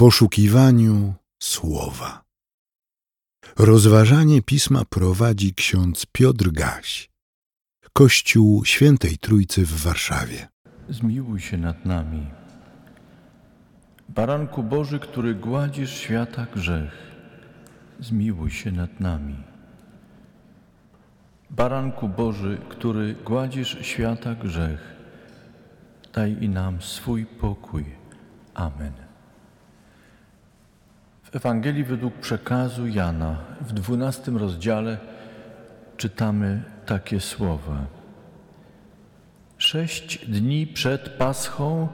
poszukiwaniu słowa. Rozważanie pisma prowadzi ksiądz Piotr Gaś, Kościół Świętej Trójcy w Warszawie. Zmiłuj się nad nami. Baranku Boży, który gładzisz świata grzech, zmiłuj się nad nami. Baranku Boży, który gładzisz świata grzech, daj i nam swój pokój. Amen. Ewangelii według przekazu Jana w dwunastym rozdziale czytamy takie słowa. Sześć dni przed Paschą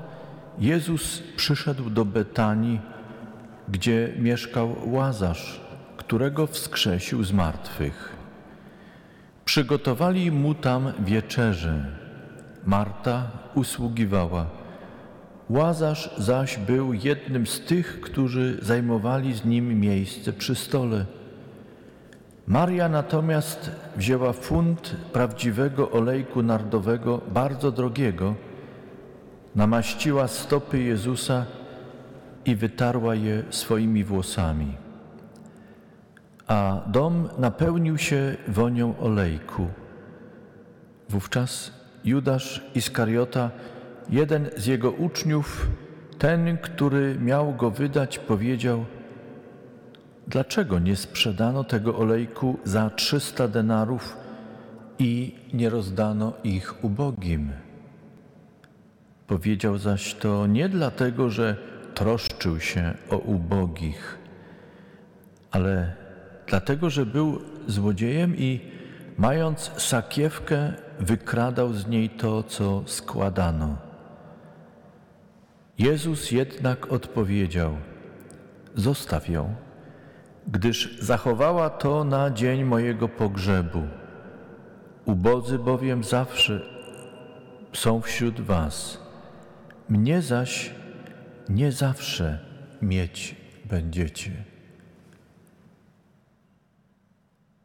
Jezus przyszedł do Betanii, gdzie mieszkał Łazarz, którego wskrzesił z martwych. Przygotowali mu tam wieczerzę. Marta usługiwała. Łazarz zaś był jednym z tych, którzy zajmowali z nim miejsce przy stole. Maria natomiast wzięła funt prawdziwego olejku nardowego, bardzo drogiego, namaściła stopy Jezusa i wytarła je swoimi włosami. A dom napełnił się wonią olejku. Wówczas Judasz Iskariota, jeden z jego uczniów, ten, który miał go wydać, powiedział: Dlaczego nie sprzedano tego olejku za trzysta denarów i nie rozdano ich ubogim? Powiedział zaś to nie dlatego, że troszczył się o ubogich, ale dlatego, że był złodziejem i mając sakiewkę, wykradał z niej to, co składano. Jezus jednak odpowiedział: Zostaw ją, gdyż zachowała to na dzień mojego pogrzebu. Ubodzy bowiem zawsze są wśród Was, mnie zaś nie zawsze mieć będziecie.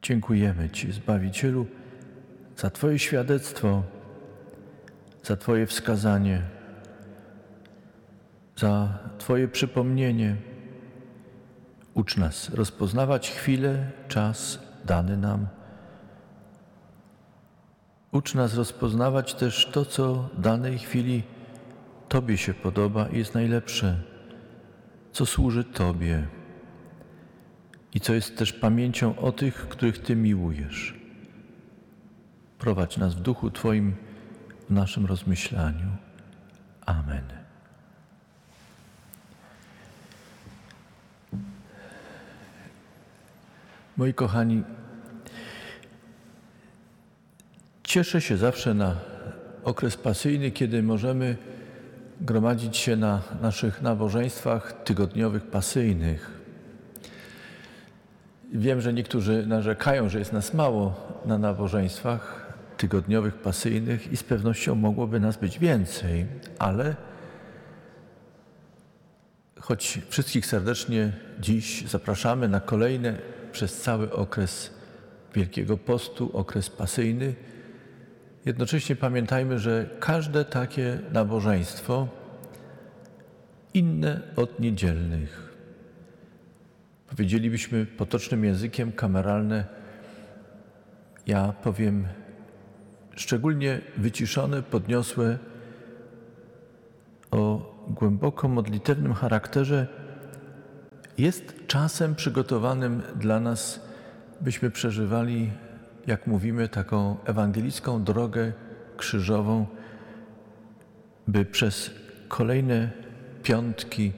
Dziękujemy Ci, Zbawicielu, za Twoje świadectwo, za Twoje wskazanie, za Twoje przypomnienie. Ucz nas rozpoznawać chwilę, czas dany nam. Ucz nas rozpoznawać też to, co danej chwili Tobie się podoba i jest najlepsze, co służy Tobie i co jest też pamięcią o tych, których Ty miłujesz. Prowadź nas w duchu Twoim w naszym rozmyślaniu. Amen. Moi kochani, cieszę się zawsze na okres pasyjny, kiedy możemy gromadzić się na naszych nabożeństwach tygodniowych pasyjnych. Wiem, że niektórzy narzekają, że jest nas mało na nabożeństwach tygodniowych, pasyjnych i z pewnością mogłoby nas być więcej, ale choć wszystkich serdecznie dziś zapraszamy na kolejne przez cały okres Wielkiego Postu, okres pasyjny, jednocześnie pamiętajmy, że każde takie nabożeństwo inne od niedzielnych. Powiedzielibyśmy potocznym językiem kameralne, ja powiem szczególnie wyciszone, podniosłe, o głęboko modlitewnym charakterze, jest czasem przygotowanym dla nas, byśmy przeżywali, jak mówimy, taką ewangelicką drogę krzyżową, by przez kolejne piątki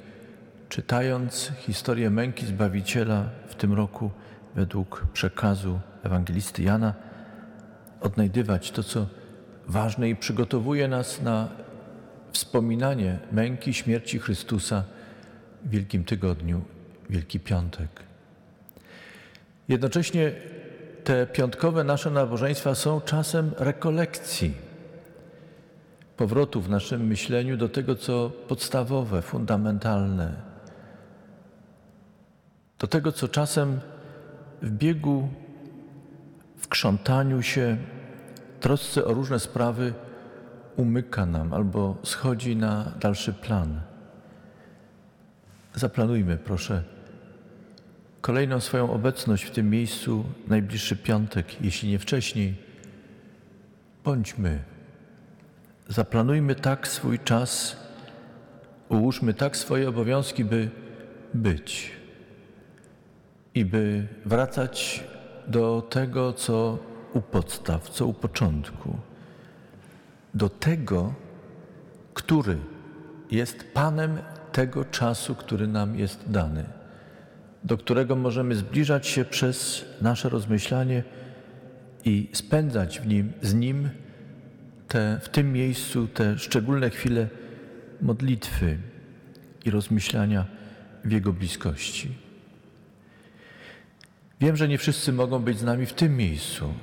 Czytając historię męki Zbawiciela w tym roku według przekazu ewangelisty Jana, odnajdywać to, co ważne i przygotowuje nas na wspominanie męki, śmierci Chrystusa w Wielkim Tygodniu, Wielki Piątek. Jednocześnie te piątkowe nasze nabożeństwa są czasem rekolekcji, powrotu w naszym myśleniu do tego, co podstawowe, fundamentalne, do tego, co czasem w biegu, w krzątaniu się, trosce o różne sprawy umyka nam albo schodzi na dalszy plan. Zaplanujmy, proszę, kolejną swoją obecność w tym miejscu najbliższy piątek, jeśli nie wcześniej. Bądźmy. Zaplanujmy tak swój czas, ułóżmy tak swoje obowiązki, by być i by wracać do tego, co u podstaw, co u początku, do tego, który jest Panem tego czasu, który nam jest dany, do którego możemy zbliżać się przez nasze rozmyślanie i spędzać w nim, z Nim te, w tym miejscu te szczególne chwile modlitwy i rozmyślania w Jego bliskości. Wiem, że nie wszyscy mogą być z nami w tym miejscu.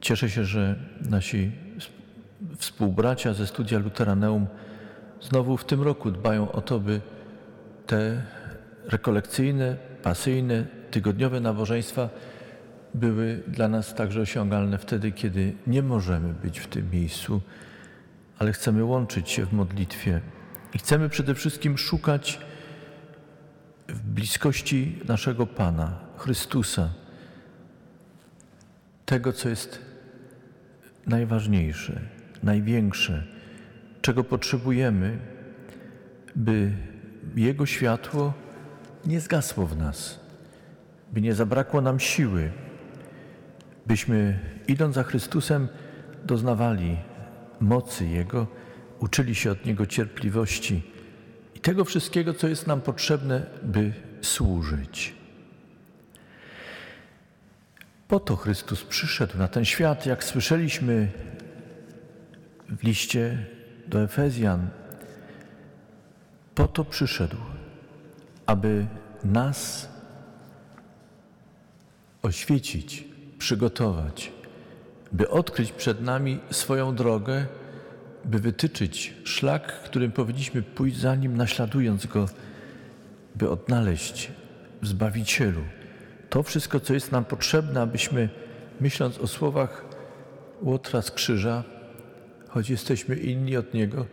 Cieszę się, że nasi współbracia ze studia Luteraneum znowu w tym roku dbają o to, by te rekolekcyjne, pasyjne, tygodniowe nabożeństwa były dla nas także osiągalne wtedy, kiedy nie możemy być w tym miejscu, ale chcemy łączyć się w modlitwie. I chcemy przede wszystkim szukać w bliskości naszego Pana, Chrystusa, tego, co jest najważniejsze, największe, czego potrzebujemy, by Jego światło nie zgasło w nas, by nie zabrakło nam siły, byśmy idąc za Chrystusem doznawali mocy Jego, uczyli się od Niego cierpliwości i tego wszystkiego, co jest nam potrzebne, by służyć. Po to Chrystus przyszedł na ten świat, jak słyszeliśmy w liście do Efezjan. Po to przyszedł, aby nas oświecić, przygotować, by odkryć przed nami swoją drogę, by wytyczyć szlak, którym powinniśmy pójść za nim, naśladując go, by odnaleźć w Zbawicielu. To wszystko, co jest nam potrzebne, abyśmy, myśląc o słowach Łotra z krzyża, choć jesteśmy inni od Niego,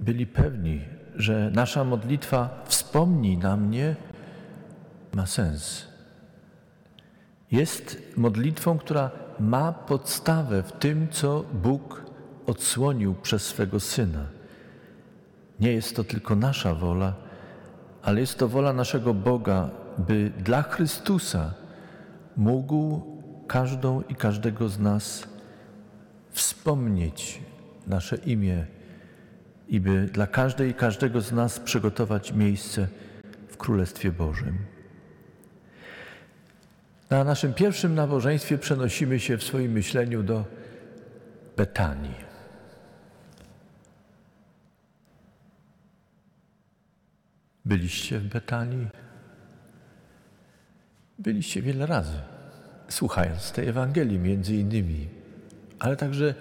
byli pewni, że nasza modlitwa wspomnij na mnie ma sens. Jest modlitwą, która ma podstawę w tym, co Bóg odsłonił przez swego Syna. Nie jest to tylko nasza wola, ale jest to wola naszego Boga, by dla Chrystusa mógł każdą i każdego z nas wspomnieć nasze imię i by dla każdej i każdego z nas przygotować miejsce w Królestwie Bożym. Na naszym pierwszym nabożeństwie przenosimy się w swoim myśleniu do Betanii. Byliście w Betanii? Byliście wiele razy, słuchając tej Ewangelii między innymi, ale także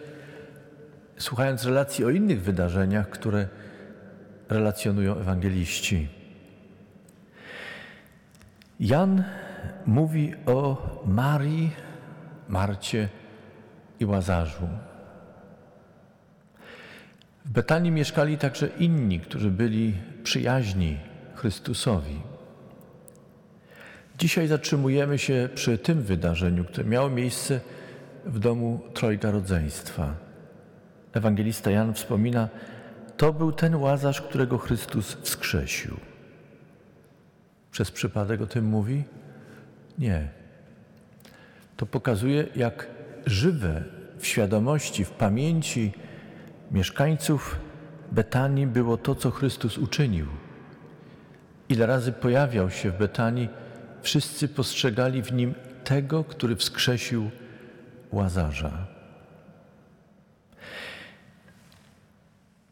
słuchając relacji o innych wydarzeniach, które relacjonują ewangeliści. Jan mówi o Marii, Marcie i Łazarzu. W Betanii mieszkali także inni, którzy byli przyjaźni Chrystusowi. Dzisiaj zatrzymujemy się przy tym wydarzeniu, które miało miejsce w domu Trojga Rodzeństwa. Ewangelista Jan wspomina, to był ten łazarz, którego Chrystus wskrzesił. Przez przypadek o tym mówi? Nie. To pokazuje, jak żywe w świadomości, w pamięci mieszkańców Betanii było to, co Chrystus uczynił. Ile razy pojawiał się w Betanii, wszyscy postrzegali w nim tego, który wskrzesił łazarza.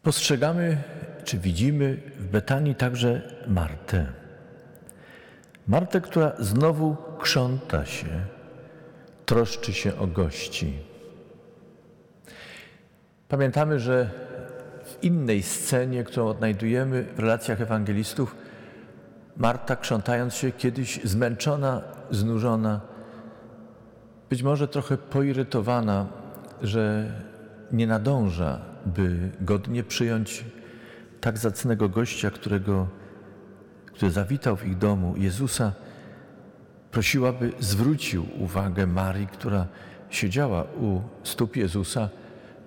Postrzegamy, czy widzimy w Betanii także Martę. Martę, która znowu krząta się, troszczy się o gości. Pamiętamy, że w innej scenie, którą odnajdujemy w relacjach ewangelistów, Marta, krzątając się kiedyś zmęczona, znużona, być może trochę poirytowana, że nie nadąża, by godnie przyjąć tak zacnego gościa, którego który zawitał w ich domu Jezusa, prosiła, by zwrócił uwagę Marii, która siedziała u stóp Jezusa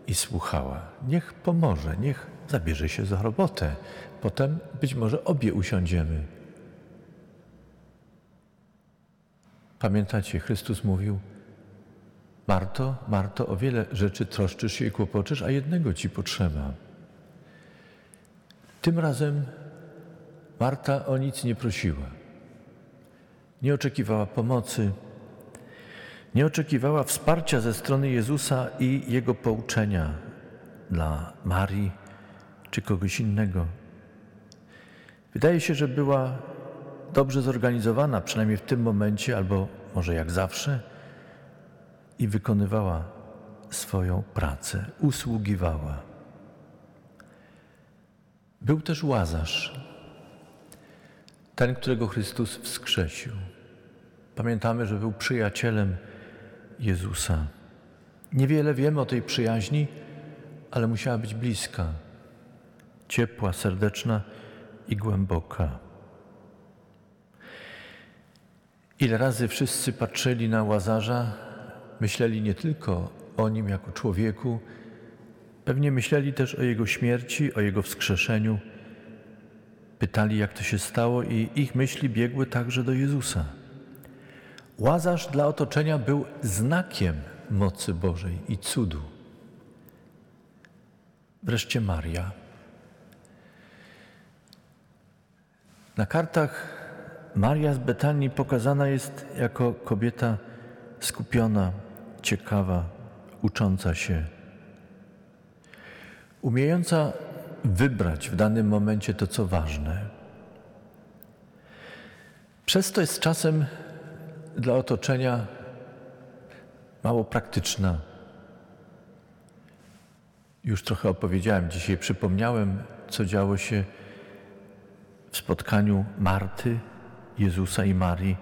i słuchała. Niech pomoże, niech zabierze się za robotę. Potem być może obie usiądziemy. Pamiętacie, Chrystus mówił: Marto, Marto, o wiele rzeczy troszczysz się i kłopoczysz, a jednego ci potrzeba. Tym razem Marta o nic nie prosiła. Nie oczekiwała pomocy, nie oczekiwała wsparcia ze strony Jezusa i Jego pouczenia dla Marii czy kogoś innego. Wydaje się, że była dobrze zorganizowana, przynajmniej w tym momencie, albo może jak zawsze, i wykonywała swoją pracę, usługiwała. Był też łazarz, ten, którego Chrystus wskrzesił. Pamiętamy, że był przyjacielem Jezusa. Niewiele wiemy o tej przyjaźni, ale musiała być bliska, ciepła, serdeczna i głęboka. Ile razy wszyscy patrzyli na łazarza, myśleli nie tylko o nim jako człowieku, pewnie myśleli też o jego śmierci, o jego wskrzeszeniu. Pytali, jak to się stało, i ich myśli biegły także do Jezusa. Łazarz dla otoczenia był znakiem mocy Bożej i cudu. Wreszcie Maria. Na kartach Maria z Betanii pokazana jest jako kobieta skupiona, ciekawa, ucząca się, umiejąca wybrać w danym momencie to, co ważne. Przez to jest czasem dla otoczenia mało praktyczna. Już trochę opowiedziałem dzisiaj, przypomniałem, co działo się w spotkaniu Marty, Jezusa i Marii.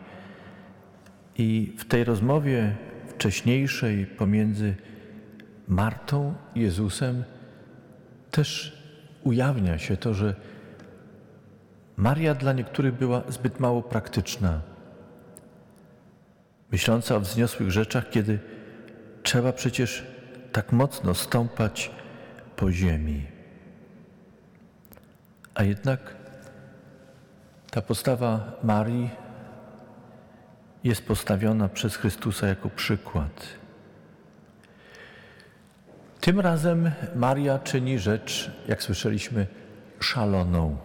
I w tej rozmowie wcześniejszej pomiędzy Martą i Jezusem też ujawnia się to, że Maria dla niektórych była zbyt mało praktyczna myśląca o wzniosłych rzeczach, kiedy trzeba przecież tak mocno stąpać po ziemi. A jednak ta postawa Marii jest postawiona przez Chrystusa jako przykład. Tym razem Maria czyni rzecz, jak słyszeliśmy, szaloną.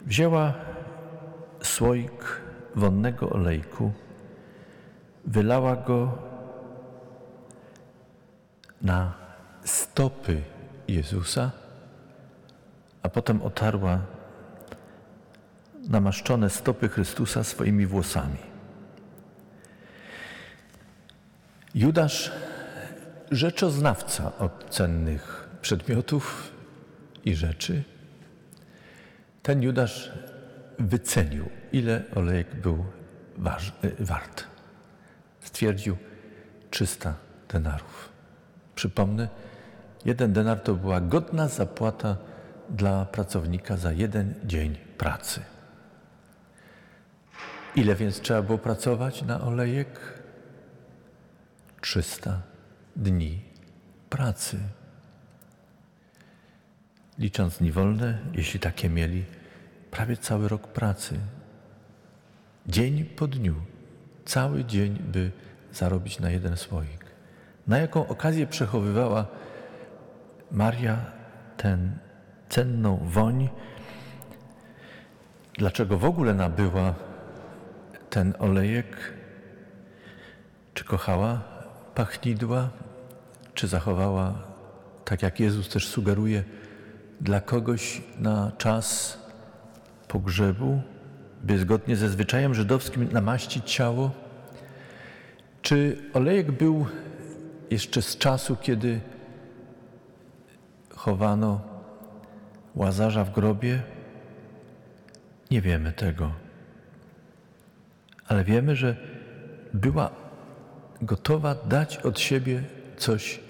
Wzięła słoik wonnego olejku, wylała go na stopy Jezusa, a potem otarła namaszczone stopy Chrystusa swoimi włosami. Judasz, rzeczoznawca od cennych przedmiotów i rzeczy, ten Judasz wycenił, ile olejek był y, wart. Stwierdził 300 denarów. Przypomnę, jeden denar to była godna zapłata dla pracownika za jeden dzień pracy. Ile więc trzeba było pracować na olejek? 300 dni pracy. Licząc dni wolne, jeśli takie mieli, prawie cały rok pracy. Dzień po dniu, cały dzień, by zarobić na jeden słoik. Na jaką okazję przechowywała Maria tę cenną woń? Dlaczego w ogóle nabyła ten olejek? Czy kochała pachnidła? Czy zachowała, tak jak Jezus też sugeruje, dla kogoś na czas pogrzebu, by zgodnie ze zwyczajem żydowskim namaścić ciało? Czy olejek był jeszcze z czasu, kiedy chowano łazarza w grobie? Nie wiemy tego. Ale wiemy, że była gotowa dać od siebie coś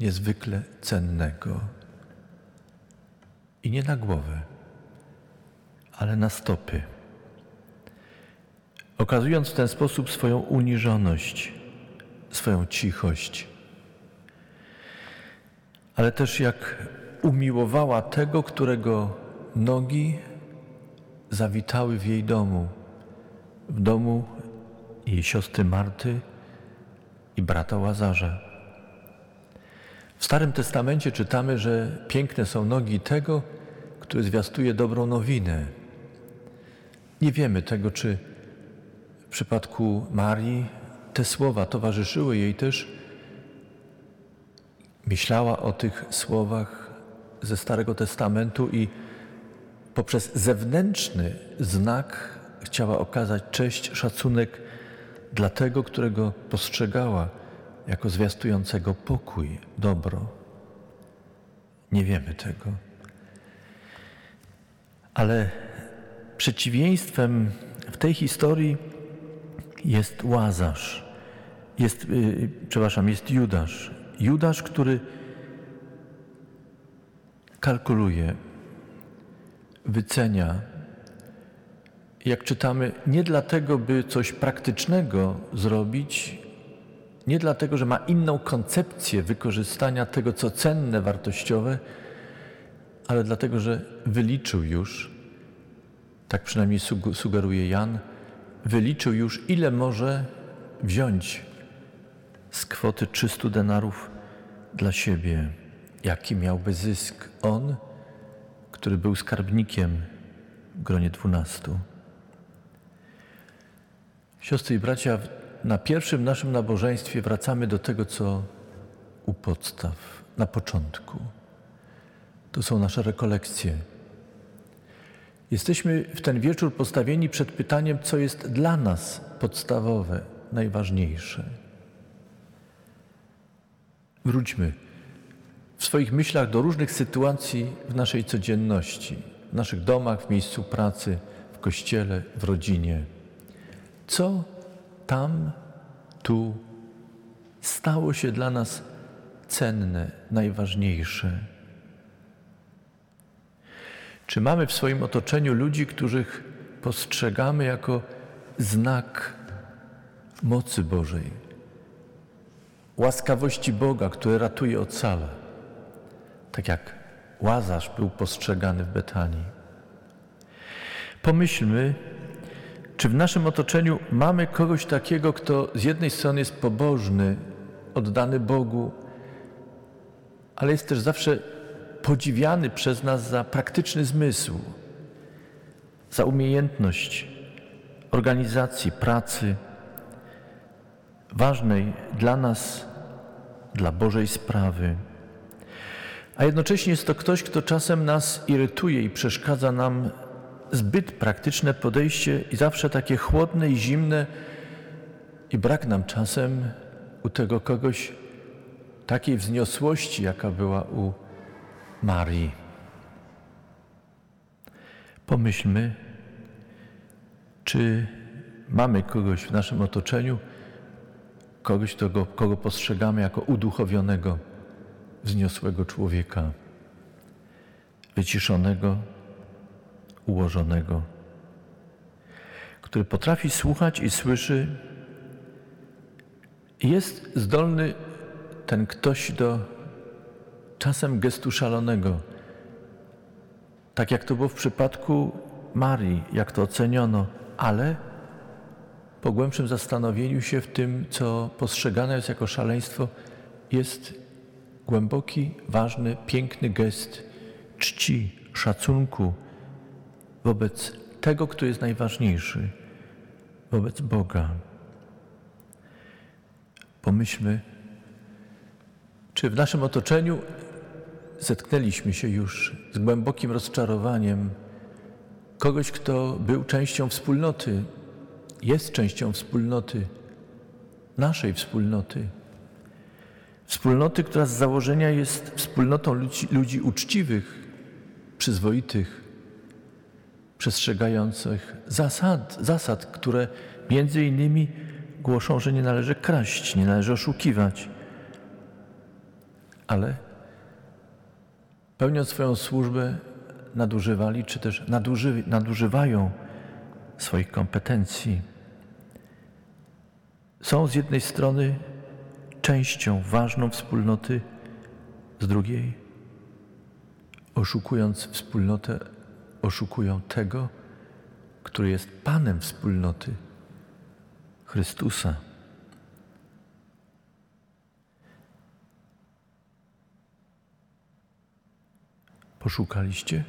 niezwykle cennego. I nie na głowę ale na stopy. Okazując w ten sposób swoją uniżoność, swoją cichość, ale też jak umiłowała tego, którego nogi zawitały w jej domu, w domu jej siostry Marty i brata Łazarza. W Starym Testamencie czytamy, że piękne są nogi tego, który zwiastuje dobrą nowinę. Nie wiemy tego, czy w przypadku Marii te słowa towarzyszyły jej też. Myślała o tych słowach ze Starego Testamentu i poprzez zewnętrzny znak chciała okazać cześć, szacunek dla tego, którego postrzegała jako zwiastującego pokój, dobro. Nie wiemy tego. Ale przeciwieństwem w tej historii jest Łazarz. Jest, yy, przepraszam, jest Judasz. Judasz, który kalkuluje, wycenia. Jak czytamy, nie dlatego, by coś praktycznego zrobić, nie dlatego, że ma inną koncepcję wykorzystania tego, co cenne, wartościowe, ale dlatego, że wyliczył już, tak przynajmniej sugeruje Jan, wyliczył już, ile może wziąć z kwoty 300 denarów dla siebie. Jaki miałby zysk on, który był skarbnikiem w gronie dwunastu. Siostry i bracia, na pierwszym naszym nabożeństwie wracamy do tego, co u podstaw, na początku. To są nasze rekolekcje. Jesteśmy w ten wieczór postawieni przed pytaniem, co jest dla nas podstawowe, najważniejsze. Wróćmy w swoich myślach do różnych sytuacji w naszej codzienności, w naszych domach, w miejscu pracy, w kościele, w rodzinie. Co tam, tu stało się dla nas cenne, najważniejsze? Czy mamy w swoim otoczeniu ludzi, których postrzegamy jako znak mocy Bożej, łaskawości Boga, który ratuje ocala, tak jak Łazarz był postrzegany w Betanii? Pomyślmy, czy w naszym otoczeniu mamy kogoś takiego, kto z jednej strony jest pobożny, oddany Bogu, ale jest też zawsze podziwiany przez nas za praktyczny zmysł, za umiejętność organizacji pracy, ważnej dla nas, dla Bożej sprawy. A jednocześnie jest to ktoś, kto czasem nas irytuje i przeszkadza nam zbyt praktyczne podejście i zawsze takie chłodne i zimne, i brak nam czasem u tego kogoś takiej wzniosłości, jaka była u Marii. Pomyślmy, czy mamy kogoś w naszym otoczeniu, kogoś, kogo, kogo postrzegamy jako uduchowionego, wzniosłego człowieka, wyciszonego, ułożonego, który potrafi słuchać i słyszy, jest zdolny ten ktoś do czasem gestu szalonego. Tak jak to było w przypadku Marii, jak to oceniono, ale po głębszym zastanowieniu się w tym, co postrzegane jest jako szaleństwo, jest głęboki, ważny, piękny gest czci, szacunku wobec tego, kto jest najważniejszy, wobec Boga. Pomyślmy, czy w naszym otoczeniu zetknęliśmy się już z głębokim rozczarowaniem kogoś, kto był częścią wspólnoty, jest częścią wspólnoty, naszej wspólnoty. Wspólnoty, która z założenia jest wspólnotą ludzi, ludzi uczciwych, przyzwoitych, przestrzegających zasad, zasad, które między innymi głoszą, że nie należy kraść, nie należy oszukiwać. Ale pełniąc swoją służbę, nadużywali, czy też naduży, nadużywają swoich kompetencji. Są z jednej strony częścią ważną wspólnoty, z drugiej, oszukując wspólnotę, oszukują tego, który jest Panem wspólnoty, Chrystusa. Poszukaliście?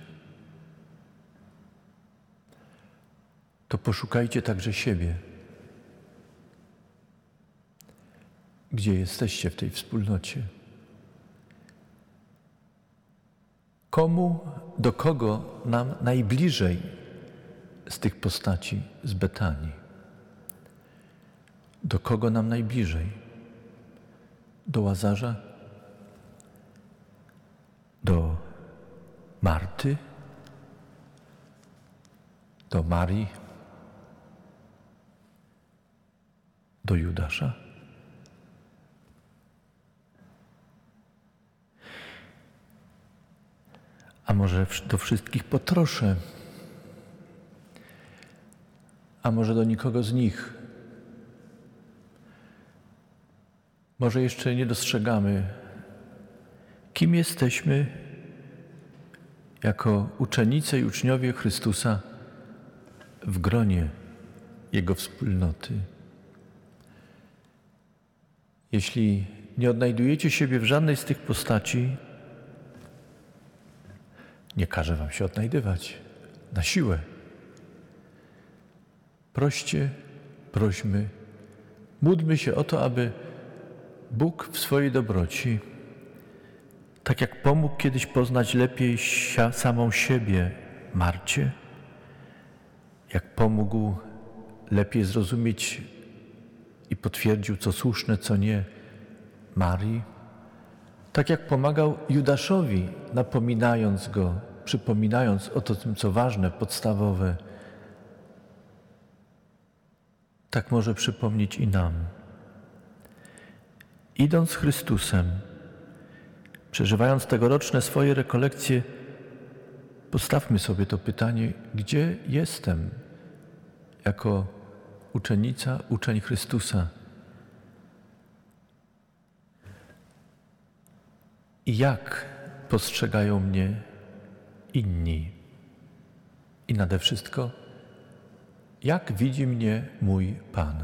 To poszukajcie także siebie. Gdzie jesteście w tej wspólnocie? Komu, do kogo nam najbliżej z tych postaci z Betanii? Do kogo nam najbliżej? Do Łazarza? Do Marty? Do Marii? Do Judasza? A może do wszystkich po trosze? A może do nikogo z nich? Może jeszcze nie dostrzegamy, kim jesteśmy jako uczennice i uczniowie Chrystusa w gronie Jego wspólnoty. Jeśli nie odnajdujecie siebie w żadnej z tych postaci, nie każe wam się odnajdywać na siłę. Proście, prośmy, módlmy się o to, aby Bóg w swojej dobroci, tak jak pomógł kiedyś poznać lepiej samą siebie Marcie, jak pomógł lepiej zrozumieć i potwierdził, co słuszne, co nie Marii, tak jak pomagał Judaszowi, napominając go, przypominając o tym, co ważne, podstawowe, tak może przypomnieć i nam. Idąc z Chrystusem, przeżywając tegoroczne swoje rekolekcje, postawmy sobie to pytanie, gdzie jestem jako uczennica, uczeń Chrystusa. I jak postrzegają mnie inni? I nade wszystko, jak widzi mnie mój Pan?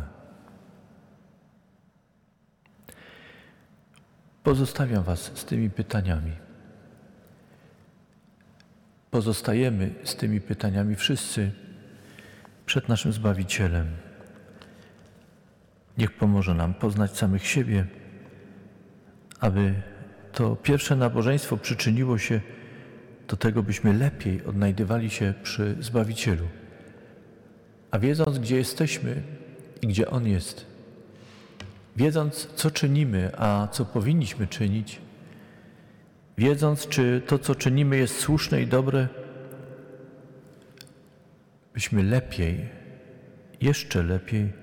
Pozostawiam Was z tymi pytaniami. Pozostajemy z tymi pytaniami wszyscy przed naszym Zbawicielem. Niech pomoże nam poznać samych siebie, aby to pierwsze nabożeństwo przyczyniło się do tego, byśmy lepiej odnajdywali się przy Zbawicielu. A wiedząc, gdzie jesteśmy i gdzie On jest, wiedząc, co czynimy, a co powinniśmy czynić, wiedząc, czy to, co czynimy, jest słuszne i dobre, byśmy lepiej, jeszcze lepiej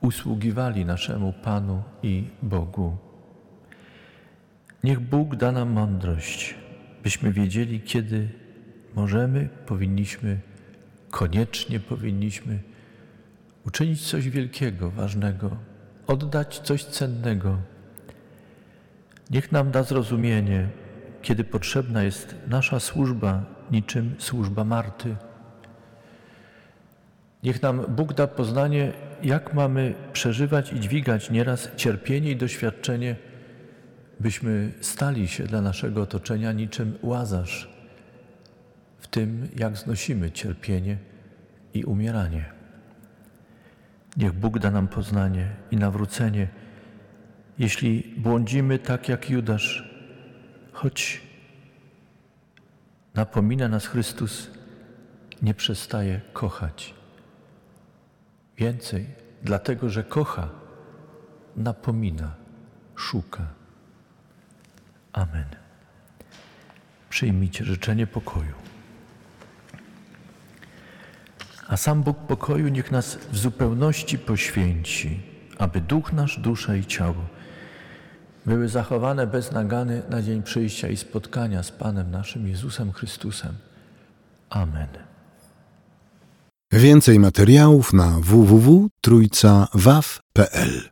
usługiwali naszemu Panu i Bogu. Niech Bóg da nam mądrość, byśmy wiedzieli, kiedy możemy, powinniśmy, koniecznie powinniśmy uczynić coś wielkiego, ważnego, oddać coś cennego. Niech nam da zrozumienie, kiedy potrzebna jest nasza służba, niczym służba Marty. Niech nam Bóg da poznanie, jak mamy przeżywać i dźwigać nieraz cierpienie i doświadczenie, byśmy stali się dla naszego otoczenia niczym łazarz w tym, jak znosimy cierpienie i umieranie. Niech Bóg da nam poznanie i nawrócenie, jeśli błądzimy tak jak Judasz, choć napomina nas Chrystus, nie przestaje kochać. Więcej, dlatego że kocha, napomina, szuka. Amen. Przyjmijcie życzenie pokoju. A sam Bóg pokoju niech nas w zupełności poświęci, aby duch nasz, dusza i ciało były zachowane bez nagany na dzień przyjścia i spotkania z Panem naszym Jezusem Chrystusem. Amen. Więcej materiałów na www.trójcawaw.pl